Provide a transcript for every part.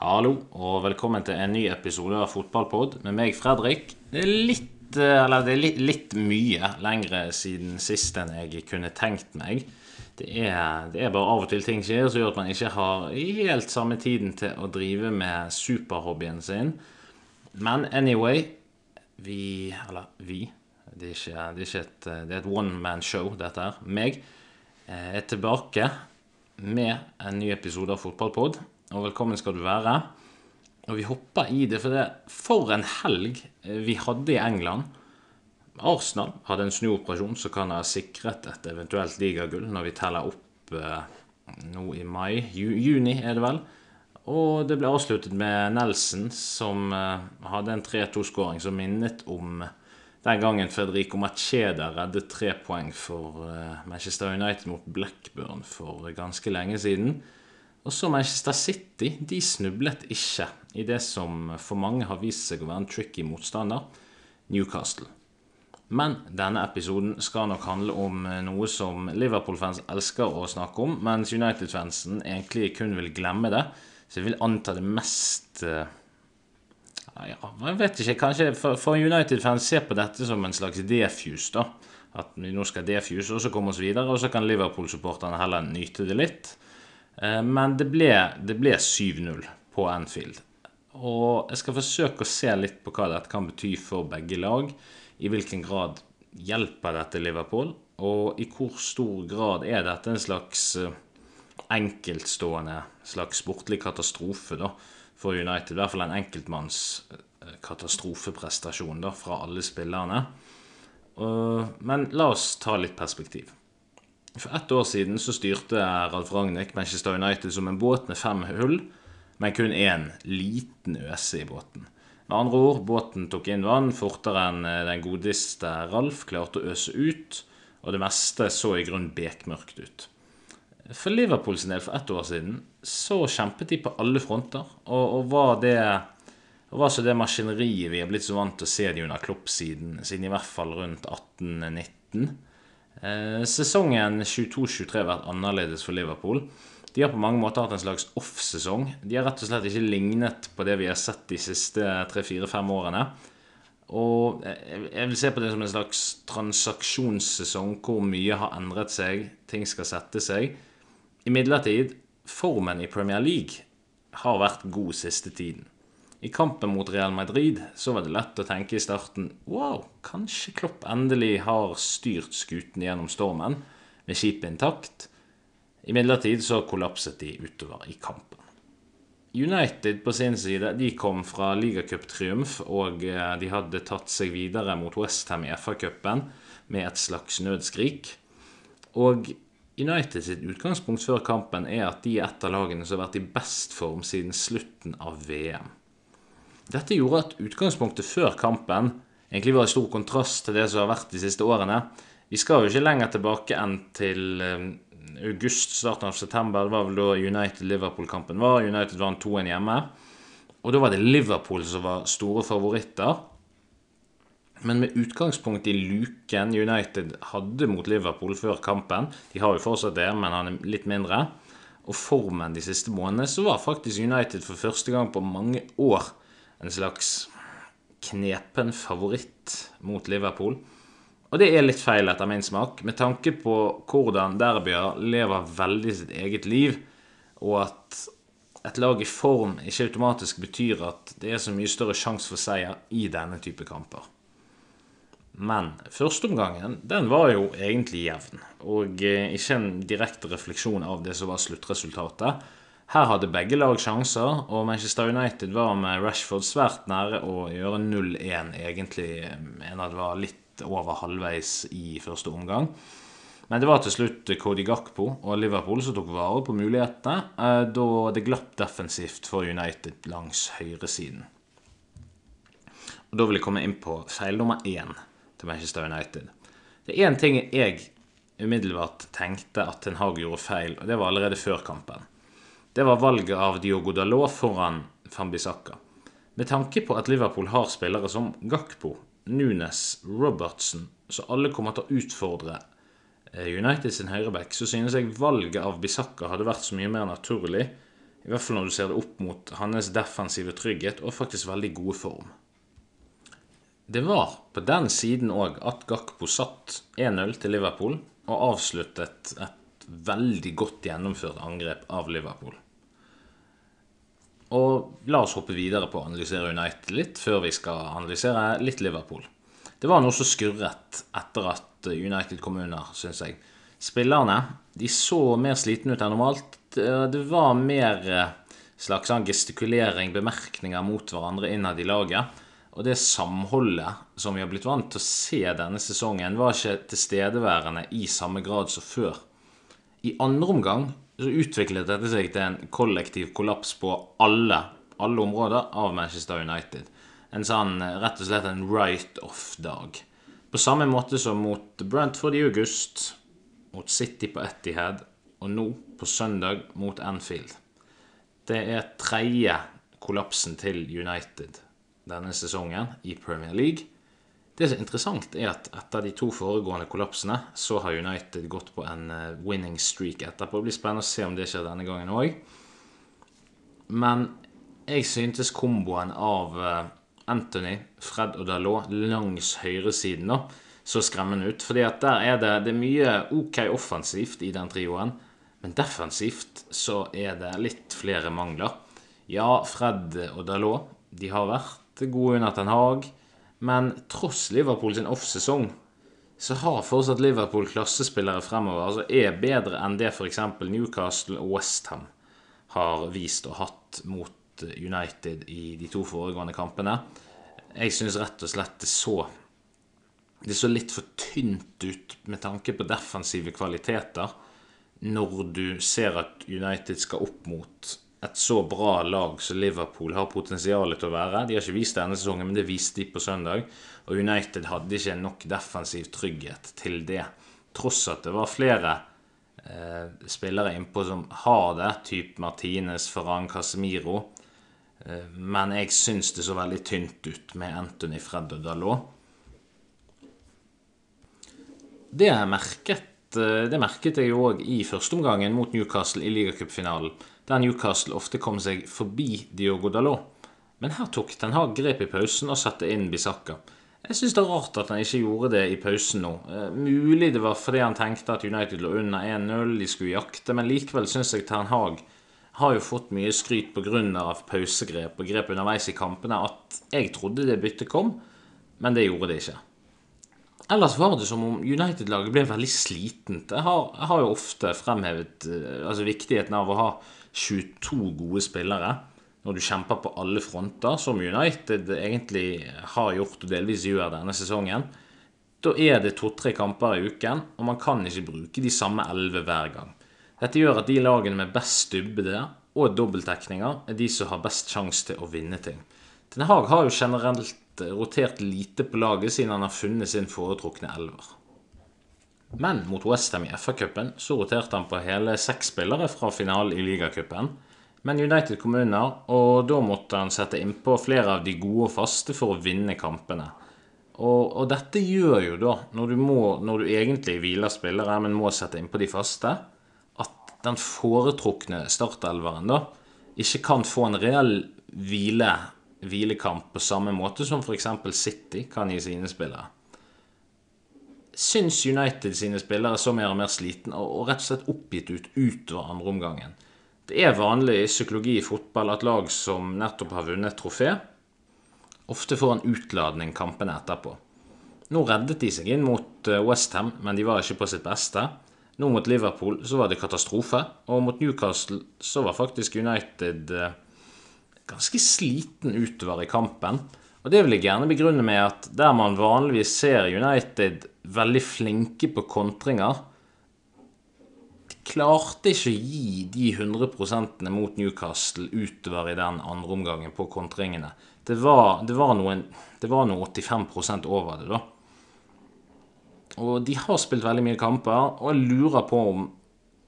Hallo, og velkommen til en ny episode av Fotballpod med meg, Fredrik. Det er litt, eh, eller det er litt, litt mye lengre siden sist enn jeg kunne tenkt meg. Det er, det er bare av og til ting skjer som gjør at man ikke har helt samme tiden til å drive med superhobbyen sin. Men anyway, vi Eller vi. Det er ikke, det er ikke et, det er et one man show, dette her. Meg eh, er tilbake med en ny episode av Fotballpod. Og velkommen skal du være. Og vi hopper i det, for det for en helg vi hadde i England. Arsenal hadde en snuoperasjon som kan ha sikret et eventuelt ligagull når vi teller opp eh, nå i mai. Ju, juni er det vel. Og det ble avsluttet med Nelson, som eh, hadde en 3-2-skåring som minnet om den gangen Federico Macheda reddet tre poeng for eh, Manchester United mot Blackburn for ganske lenge siden. Og så Manchester City. De snublet ikke i det som for mange har vist seg å være en tricky motstander, Newcastle. Men denne episoden skal nok handle om eh, noe som Liverpool-fans elsker å snakke om, mens United-fansen egentlig kun vil glemme det. Så jeg vil anta det mest uh, ja, jeg vet ikke. Kanskje for United-fans ser på dette som en slags defuse. da. At vi nå skal defuse, og så komme oss videre. Og så kan Liverpool-supporterne heller nyte det litt. Uh, men det ble, ble 7-0 på Anfield. Og jeg skal forsøke å se litt på hva dette kan bety for begge lag i hvilken grad hjelper dette Liverpool, og i hvor stor grad er dette en slags eh, enkeltstående slags sportlig katastrofe da, for United. I hvert fall en enkeltmanns eh, katastrofeprestasjon da, fra alle spillerne. Men la oss ta litt perspektiv. For ett år siden så styrte Ralf Ragnhild Manchester United som en båt med fem hull, men kun én liten øse i båten. Med andre ord, båten tok inn vann fortere enn eh, den godeste Ralf klarte å øse ut, og det meste så i grunnen bekmørkt ut. For Liverpool sin del for ett år siden så kjempet de på alle fronter, og, og var det og var så det maskineriet vi er blitt så vant til å se de under Klopp siden, siden i hvert fall rundt 1819. Eh, sesongen 22-23 har vært annerledes for Liverpool. De har på mange måter hatt en slags off-sesong. De har rett og slett ikke lignet på det vi har sett de siste tre-fire-fem årene. Og jeg vil se på det som en slags transaksjonssesong hvor mye har endret seg, ting skal sette seg. Imidlertid, formen i Premier League har vært god siste tiden. I kampen mot Real Madrid så var det lett å tenke i starten wow, kanskje Klopp endelig har styrt skuten gjennom stormen med skipet intakt. Imidlertid så kollapset de utover i kampen. United på sin side de kom fra ligacuptriumf, og eh, de hadde tatt seg videre mot Westham i FA-cupen med et slags nødskrik. Og United sitt utgangspunkt før kampen er at de er et av lagene som har vært i best form siden slutten av VM. Dette gjorde at utgangspunktet før kampen egentlig var i stor kontrast til det som har vært de siste årene. Vi skal jo ikke lenger tilbake enn til eh, august, starten av september. Det var vel da United-Liverpool-kampen var. United vant 2-1 hjemme. Og da var det Liverpool som var store favoritter. Men med utgangspunkt i luken United hadde mot Liverpool før kampen De har jo fortsatt det, men han er litt mindre. Og formen de siste månedene, så var faktisk United for første gang på mange år en slags knepen favoritt mot Liverpool. Og det er litt feil etter min smak, med tanke på hvordan derbyer lever veldig sitt eget liv, og at et lag i form ikke automatisk betyr at det er så mye større sjanse for seier i denne type kamper. Men førsteomgangen den var jo egentlig jevn, og eh, ikke en direkte refleksjon av det som var sluttresultatet. Her hadde begge lag sjanser, og Manchester United var med Rashford svært nære å gjøre 0-1, egentlig. Mener det var litt over halvveis i første omgang. Men det var til slutt Cody Gakpo og Liverpool som tok vare på mulighetene, eh, da det glapp defensivt for United langs høyresiden. Og Da vil jeg komme inn på feil nummer én til Manchester United. Det er én ting jeg umiddelbart tenkte at Ten Hag gjorde feil, og det var allerede før kampen. Det var valget av Diogo Dalot foran Fambisaka. Med tanke på at Liverpool har spillere som Gakpo, Nunes, Robertson, så alle kommer til å utfordre eh, United sin høyreback, så synes jeg valget av Bisakka hadde vært så mye mer naturlig I hvert fall når du ser det opp mot hans defensive trygghet og faktisk veldig gode form. Det var på den siden òg at Gakpo satt 1-0 til Liverpool og avsluttet et veldig godt gjennomført angrep av Liverpool. Og la oss hoppe videre på å analysere United litt, før vi skal analysere litt Liverpool. Det var noe som skurret etter at United kom under, syns jeg. Spillerne de så mer slitne ut enn normalt. Det var mer eh, slags sånn gestikulering, bemerkninger mot hverandre innad i laget. Og det samholdet som vi har blitt vant til å se denne sesongen, var ikke tilstedeværende i samme grad som før. I andre omgang så utviklet dette seg til en kollektiv kollaps på alle, alle områder av Manchester United en sånn rett og slett en right-off-dag. På samme måte som mot Brentford i august, mot City på Etihad og nå på søndag mot Anfield. Det er tredje kollapsen til United denne sesongen i Premier League. Det som er interessant, er at etter de to foregående kollapsene så har United gått på en eh, winning streak etterpå. Det blir spennende å se om det skjer denne gangen òg. Men jeg syntes komboen av eh, Anthony, Fred og Dalot langs høyresiden da, så skremmende ut. fordi at der er det, det er mye OK offensivt i den trioen, men defensivt så er det litt flere mangler. Ja, Fred og Dalot de har vært gode under Ten Hag, men tross Liverpool sin offsesong så har fortsatt Liverpool klassespillere fremover altså er bedre enn det f.eks. Newcastle og Westham har vist og hatt mot United i de to foregående kampene. Jeg syns rett og slett det så Det så litt for tynt ut med tanke på defensive kvaliteter når du ser at United skal opp mot et så bra lag som Liverpool har potensial til å være. De har ikke vist det denne sesongen, men det viste de på søndag. Og United hadde ikke nok defensiv trygghet til det. Tross at det var flere eh, spillere innpå som har det, type Martinez, Ferran Casemiro. Eh, men jeg syns det så veldig tynt ut med Anthony Fred og Dalot. Det jeg merket, eh, det merket jeg òg i førsteomgangen mot Newcastle i ligacupfinalen, der Newcastle ofte kom seg forbi Diogo Dalot. Men her tok Ten Hag grep i pausen og satte inn Bisakka. Jeg syns det er rart at han ikke gjorde det i pausen nå. Eh, mulig det var fordi han tenkte at United lå under 1-0, de skulle jakte, men likevel syns jeg Ten Hag har jo fått mye skryt pga. pausegrep og grep underveis i kampene at jeg trodde det byttet kom, men det gjorde det ikke. Ellers var det som om United-laget ble veldig slitent. Jeg har, jeg har, jo ofte fremhevet eh, altså viktigheten av å ha 22 gode spillere når du kjemper på alle fronter, som United egentlig har gjort og delvis gjør denne sesongen. Da er det to-tre kamper i uken, og man kan ikke bruke de samme elleve hver gang. Dette gjør at de lagene med best stubbede og dobbeltdekninger er de som har best sjanse til å vinne ting. Den Haag har jo generelt rotert lite på laget siden han har funnet sin foretrukne elver. Men mot Westham i FA-cupen så roterte han på hele seks spillere fra finalen i ligacupen. Men United kom under, og da måtte han sette innpå flere av de gode og faste for å vinne kampene. Og, og dette gjør jo da, når du, må, når du egentlig hviler spillere, men må sette innpå de faste, at den foretrukne startelveren da ikke kan få en reell hvile, hvilekamp på samme måte som f.eks. City kan gi sine spillere. Syns United sine spillere så mer og mer sliten og rett og slett oppgitt ut utover andreomgangen. Det er vanlig i psykologi i fotball at lag som nettopp har vunnet trofé, ofte får en utladning kampene etterpå. Nå reddet de seg inn mot eh, Westham, men de var ikke på sitt beste. Nå mot Liverpool så var det katastrofe, og mot Newcastle så var faktisk United eh, ganske sliten utover i kampen. Og det vil jeg gjerne begrunne med at der man vanligvis ser United veldig flinke på kontringer De klarte ikke å gi de 100 mot Newcastle utover i den andre omgangen på kontringene. Det var, det var, noen, det var noe 85% over det, da. Og de har spilt veldig mye kamper, og jeg lurer på om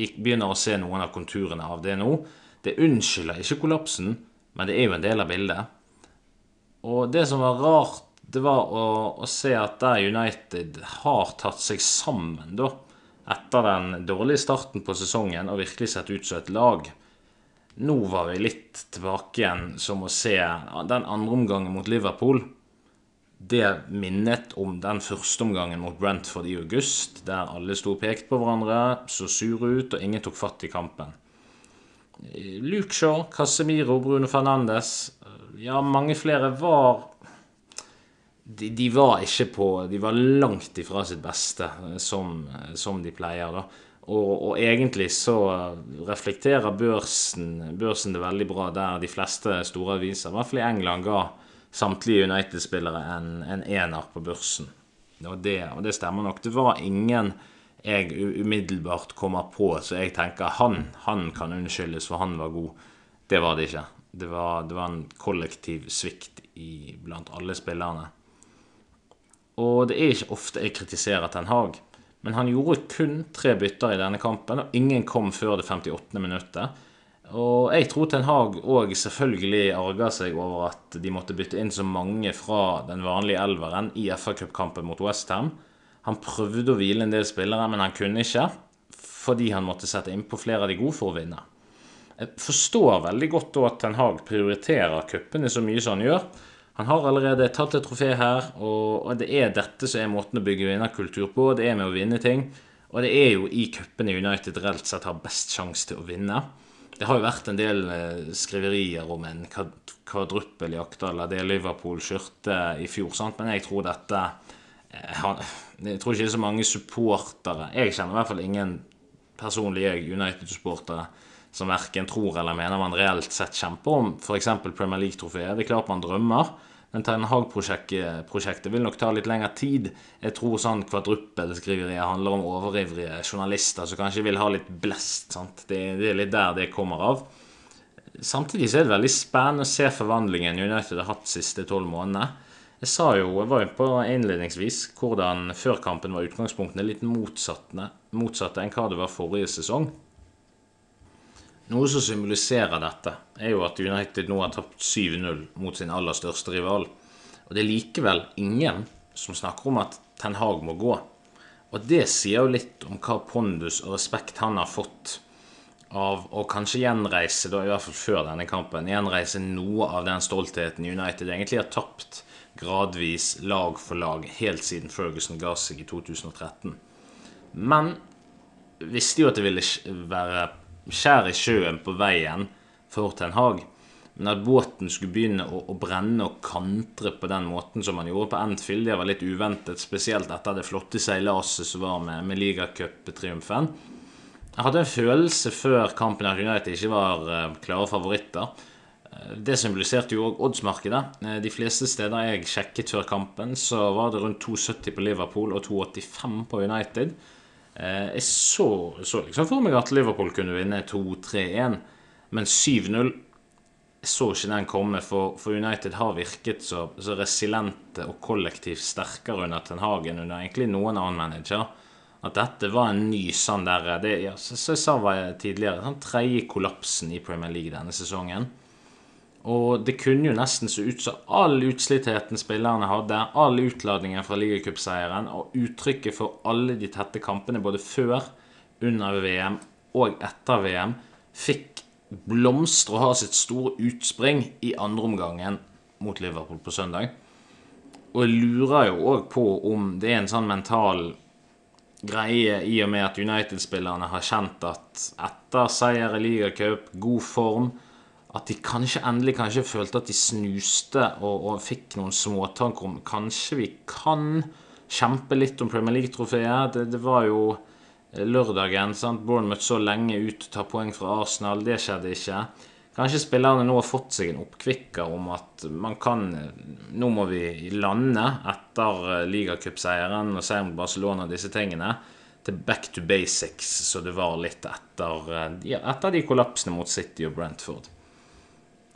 jeg begynner å se noen av konturene av det nå. Det unnskylder ikke kollapsen, men det er jo en del av bildet. Og det som var rart, det var å, å se at der United har tatt seg sammen, da, etter den dårlige starten på sesongen, og virkelig sett ut som et lag. nå var vi litt tilbake igjen som å se den andre omgangen mot Liverpool. Det minnet om den første omgangen mot Brentford i august, der alle sto og pekte på hverandre, så sure ut, og ingen tok fatt i kampen. Luke Shaw, Casemiro, Bruno Fernandes Ja, mange flere var de, de, var ikke på De var langt ifra sitt beste, som, som de pleier, da. Og, og, egentlig så reflekterer børsen, børsen, det veldig bra, der de fleste store aviser, i hvert fall i England, ga samtlige United-spillere en, en ener på børsen. Og det, og det stemmer nok. Det var ingen jeg umiddelbart kommer på så jeg tenker han, han kan unnskyldes for han var god. Det var det ikke. Det var, det var en kollektiv svikt i, blant alle spillerne. Og det er ikke ofte jeg kritiserer Ten Hag, men han gjorde kun tre bytter i denne kampen, og ingen kom før det 58. minuttet. Og jeg tror Ten Hag òg selvfølgelig arga seg over at de måtte bytte inn så mange fra den vanlige elveren i FA-cupkampen mot Westham. Han prøvde å hvile en del spillere, men han kunne ikke. Fordi han måtte sette innpå flere av de gode for å vinne. Jeg forstår veldig godt da at Ten Hag prioriterer cupene så mye som han gjør. Han har allerede tatt et trofé her, og det er dette som er måten å bygge vinnerkultur på. Det er med å vinne ting. Og det er jo i cupene United reelt sett har best sjanse til å vinne. Det har jo vært en del eh, skriverier om en kvadruppeljakt eller det Liverpool skjørte i fjor, sant? men jeg tror dette Eh, jeg tror ikke det er så mange supportere Jeg kjenner i hvert fall ingen personlige United-supportere som verken tror eller mener man reelt sett kjemper om f.eks. Premier League-trofeet. Det er klart man drømmer, men Ten Hag-prosjektet vil nok ta litt lengre tid. Jeg tror sånn kvadruppelskriverier handler om overivrige journalister som kanskje vil ha litt blest. Sant? Det, det er litt der det kommer av. Samtidig så er det veldig spennende å se forvandlingen United har hatt de siste tolv månedene. Jeg sa jo, jeg var jo på innledningsvis hvordan før kampen var utgangspunktene litt motsatte, motsatte enn hva det var forrige sesong. Noe som symboliserer dette, er jo at United nå har tapt 7-0 mot sin aller største rival. Og det er likevel ingen som snakker om at Ten Hag må gå. Og det sier jo litt om hva pondus og respekt han har fått av å kanskje gjenreise, da i hvert fall før denne kampen, gjenreise noe av den stoltheten United egentlig har tapt gradvis, lag for lag, helt siden Ferguson ga seg i 2013. Men visste jo at det ville være skjær i sjøen på veien for Ten Hag. Men at båten skulle begynne å, å, brenne og kantre på den måten som man gjorde på Anfield, det var litt uventet. Spesielt etter det flotte seilaset som var med, med ligacuptriumfen. Jeg hadde en følelse før kampen at United ikke var uh, klare favoritter. Det symboliserte jo òg oddsmarkedet. Eh, de fleste steder jeg sjekket før kampen, så var det rundt 2,70 på Liverpool og 2,85 på United. Eh, jeg så, så, liksom for meg at Liverpool kunne vinne 2-3-1, men 7-0 jeg så ikke den komme, for, for United har virket så, så, resilente og kollektivt sterkere under Ten Hagen under egentlig noen annen manager. At dette var en ny sånn der det, ja, så, så jeg sa tidligere, sånn tredje kollapsen i Premier League denne sesongen. Og det kunne jo nesten se ut som all utslittheten spillerne hadde, all utladningen fra ligacupseieren og uttrykket for alle de tette kampene både før, under VM og etter VM, fikk blomstre og ha sitt store utspring i andreomgangen mot Liverpool på søndag. Og jeg lurer jo òg på om det er en sånn mental greie i og med at United-spillerne har kjent at etter seier i ligacup, god form at de kanskje endelig kanskje følte at de snuste og, og fikk noen småtanker om Kanskje vi kan kjempe litt om Premier League-trofeet. Det, det, var jo lørdagen. sant? Bournemouth så lenge ut og ta poeng fra Arsenal. Det skjedde ikke. Kanskje spillerne nå har fått seg en oppkvikker om at man kan Nå må vi lande etter ligacupseieren og seieren mot Barcelona og disse tingene til back to basics, så det var litt etter, ja, etter de kollapsene mot City og Brentford.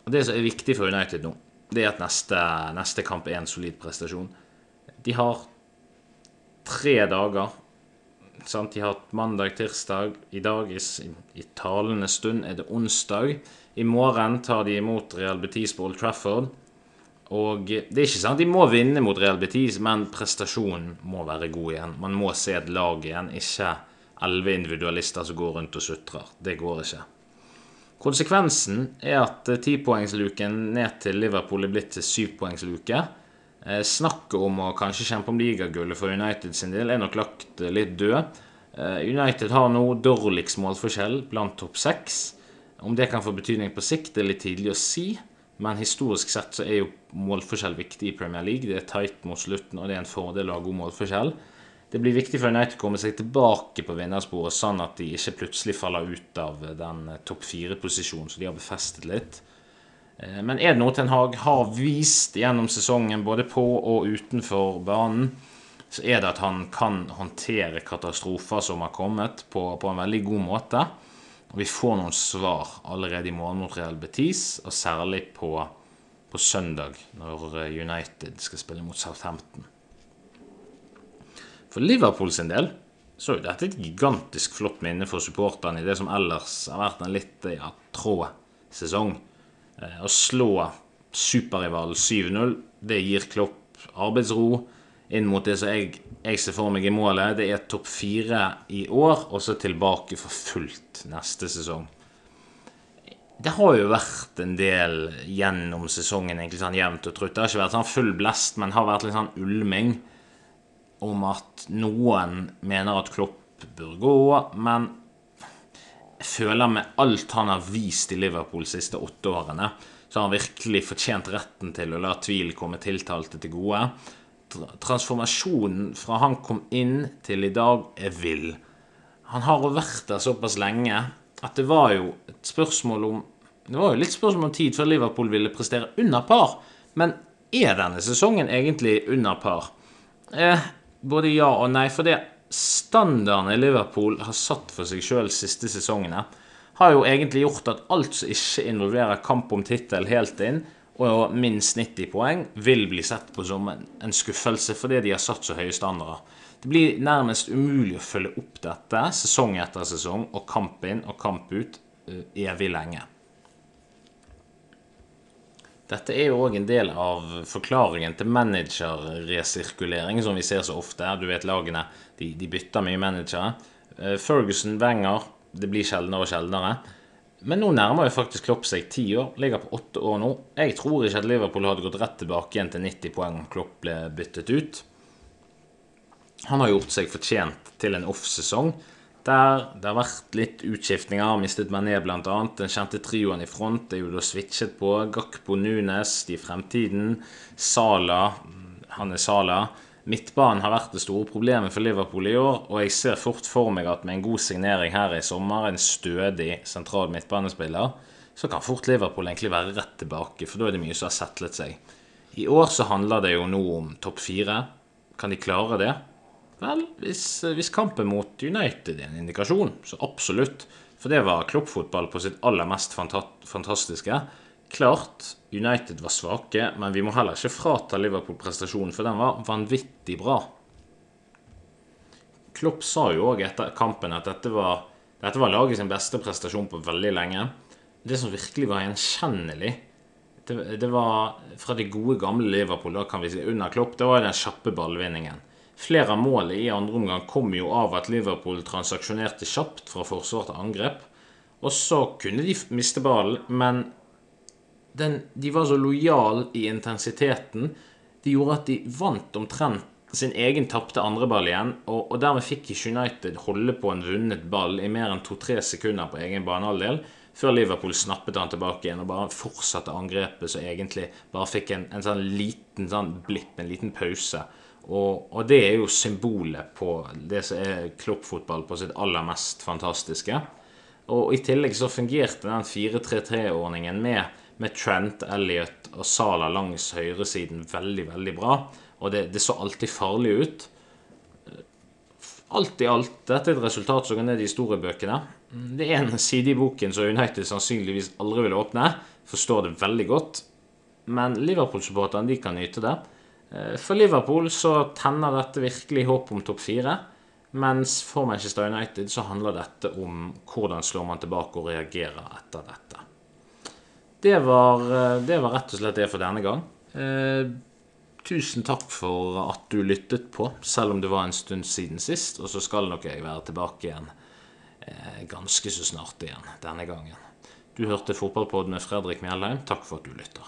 Og Det som er viktig for United nå, det er at neste, neste kamp er en solid prestasjon. De har tre dager. Sant? De har hatt mandag, tirsdag. I dag, i, i talende stund, er det onsdag. I morgen tar de imot Real Betis på Old Trafford. Og det er ikke sant de må vinne mot Real Betis, men prestasjonen må være god igjen. Man må se et lag igjen, ikke elleve individualister som går rundt og sutrer. Det går ikke. Konsekvensen er at eh, tipoengsluken ned til Liverpool er blitt til syvpoengsluke. Eh, snakket om å kanskje kjempe om ligagullet for United sin del er nok lagt eh, litt død. United har nå dårligst målforskjell blant topp seks. Om det kan få betydning på sikt, er litt tidlig å si. Men historisk sett så er jo målforskjell viktig i Premier League. Det er tight mot slutten, og det er en fordel å ha god målforskjell. Det blir viktig for United å komme seg tilbake på vinnersporet, sånn at de ikke plutselig faller ut av den eh, topp fire-posisjonen som de har befestet litt. Eh, men er det noe Ten Hag har vist gjennom sesongen, både på og utenfor banen, så er det at han kan håndtere katastrofer som har kommet, på, på en veldig god måte. Og vi får noen svar allerede i morgen mot Real Betis, og særlig på, på søndag, når United skal spille mot Southampton. For Liverpool sin del så er jo dette et gigantisk flott minne for supporterne i det som ellers har vært en litt ja, trå sesong. Eh, å slå superrivalen 7-0, det gir Klopp arbeidsro inn mot det som jeg, jeg ser for meg i målet. Det er topp fire i år, og så tilbake for fullt neste sesong. Det har jo vært en del gjennom sesongen egentlig sånn jevnt og trutt. Det har ikke vært sånn full blest, men har vært litt sånn ulming om at noen mener at Klopp bør gå, men jeg føler med alt han har vist i Liverpool de siste åtte årene, så har han virkelig fortjent retten til å la tvil komme tiltalte til gode. Transformasjonen fra han kom inn til i dag, er vill. Han har vært der såpass lenge at det var jo et spørsmål om Det var jo litt spørsmål om tid før Liverpool ville prestere under par. Men er denne sesongen egentlig under par? Eh, både ja og nei. For det standardene Liverpool har satt for seg sjøl siste sesongene, har jo egentlig gjort at alt som ikke involverer kamp om tittel helt inn, og minst 90 poeng, vil bli sett på som en skuffelse fordi de har satt så høye standarder. Det blir nærmest umulig å følge opp dette sesong etter sesong og kamp inn og kamp ut eh, evig lenge. Dette er jo òg en del av forklaringen til managerresirkulering, som vi ser så ofte. Du vet lagene de, de bytter mye managere. Eh, Ferguson, Wenger Det blir sjeldnere og sjeldnere. Men nå nærmer jo faktisk Klopp seg ti år. Ligger på åtte år nå. Jeg tror ikke at Liverpool hadde gått rett tilbake igjen til 90 poeng om Klopp ble byttet ut. Han har gjort seg fortjent til en off-sesong der det har vært litt utskiftninger. Mistet Mané bl.a. Den kjente trioen i front er jo da switchet på. Gakpo Nunes i fremtiden. Sala, han er Sala. Midtbanen har vært det store problemet for Liverpool i år, og jeg ser fort for meg at med en god signering her i sommer, en stødig sentral midtbanespiller, så kan fort Liverpool egentlig være rett tilbake, for da er det mye som har settlet seg. I år så handler det jo nå om topp fire. Kan de klare det? Vel, hvis, hvis, kampen mot United er en indikasjon, så absolutt. For det var klubbfotball på sitt aller mest fantastiske. Klart United var svake, men vi må heller ikke frata Liverpool prestasjonen, for den var vanvittig bra. Klopp sa jo òg etter kampen at dette var, dette var laget sin beste prestasjon på veldig lenge. Det som virkelig var gjenkjennelig, det, det var fra de gode, gamle Liverpool, da kan vi si under Klopp, det var den kjappe ballvinningen. Flere av målene i andre omgang kom jo av at Liverpool transaksjonerte kjapt fra forsvar til angrep. Og så kunne de miste ballen, men den, de var så lojale i intensiteten. De gjorde at de vant omtrent sin egen tapte andreball igjen. Og, og, dermed fikk ikke United holde på en vunnet ball i mer enn to-tre sekunder på egen banehalvdel. Før Liverpool snappet han tilbake igjen og bare fortsatte angrepet, så egentlig bare fikk en, en sånn liten sånn blipp, en liten pause. Og, og, det er jo symbolet på det som er kloppfotball på sitt aller mest fantastiske. Og i tillegg så fungerte den 4-3-3-ordningen med, med, Trent, Elliot og Sala langs høyresiden veldig, veldig bra. Og det, det, så alltid farlig ut. Alt i alt, dette er et resultat som går ned i historiebøkene. Det er en side i boken som United sannsynligvis aldri vil åpne. Forstår det veldig godt. Men Liverpool-supporterne de kan nyte det. Eh, for Liverpool så tenner dette virkelig håp om topp fire. Mens for Manchester United så handler dette om hvordan slår man tilbake og reagerer etter dette. Det var, eh, det var rett og slett det for denne gang. Eh, tusen takk for at du lyttet på, selv om det var en stund siden sist. Og så skal nok jeg være tilbake igjen ganske så snart igjen denne gangen. Du hørte Fotballpodden med Fredrik Mjellheim. Takk for at du lytter.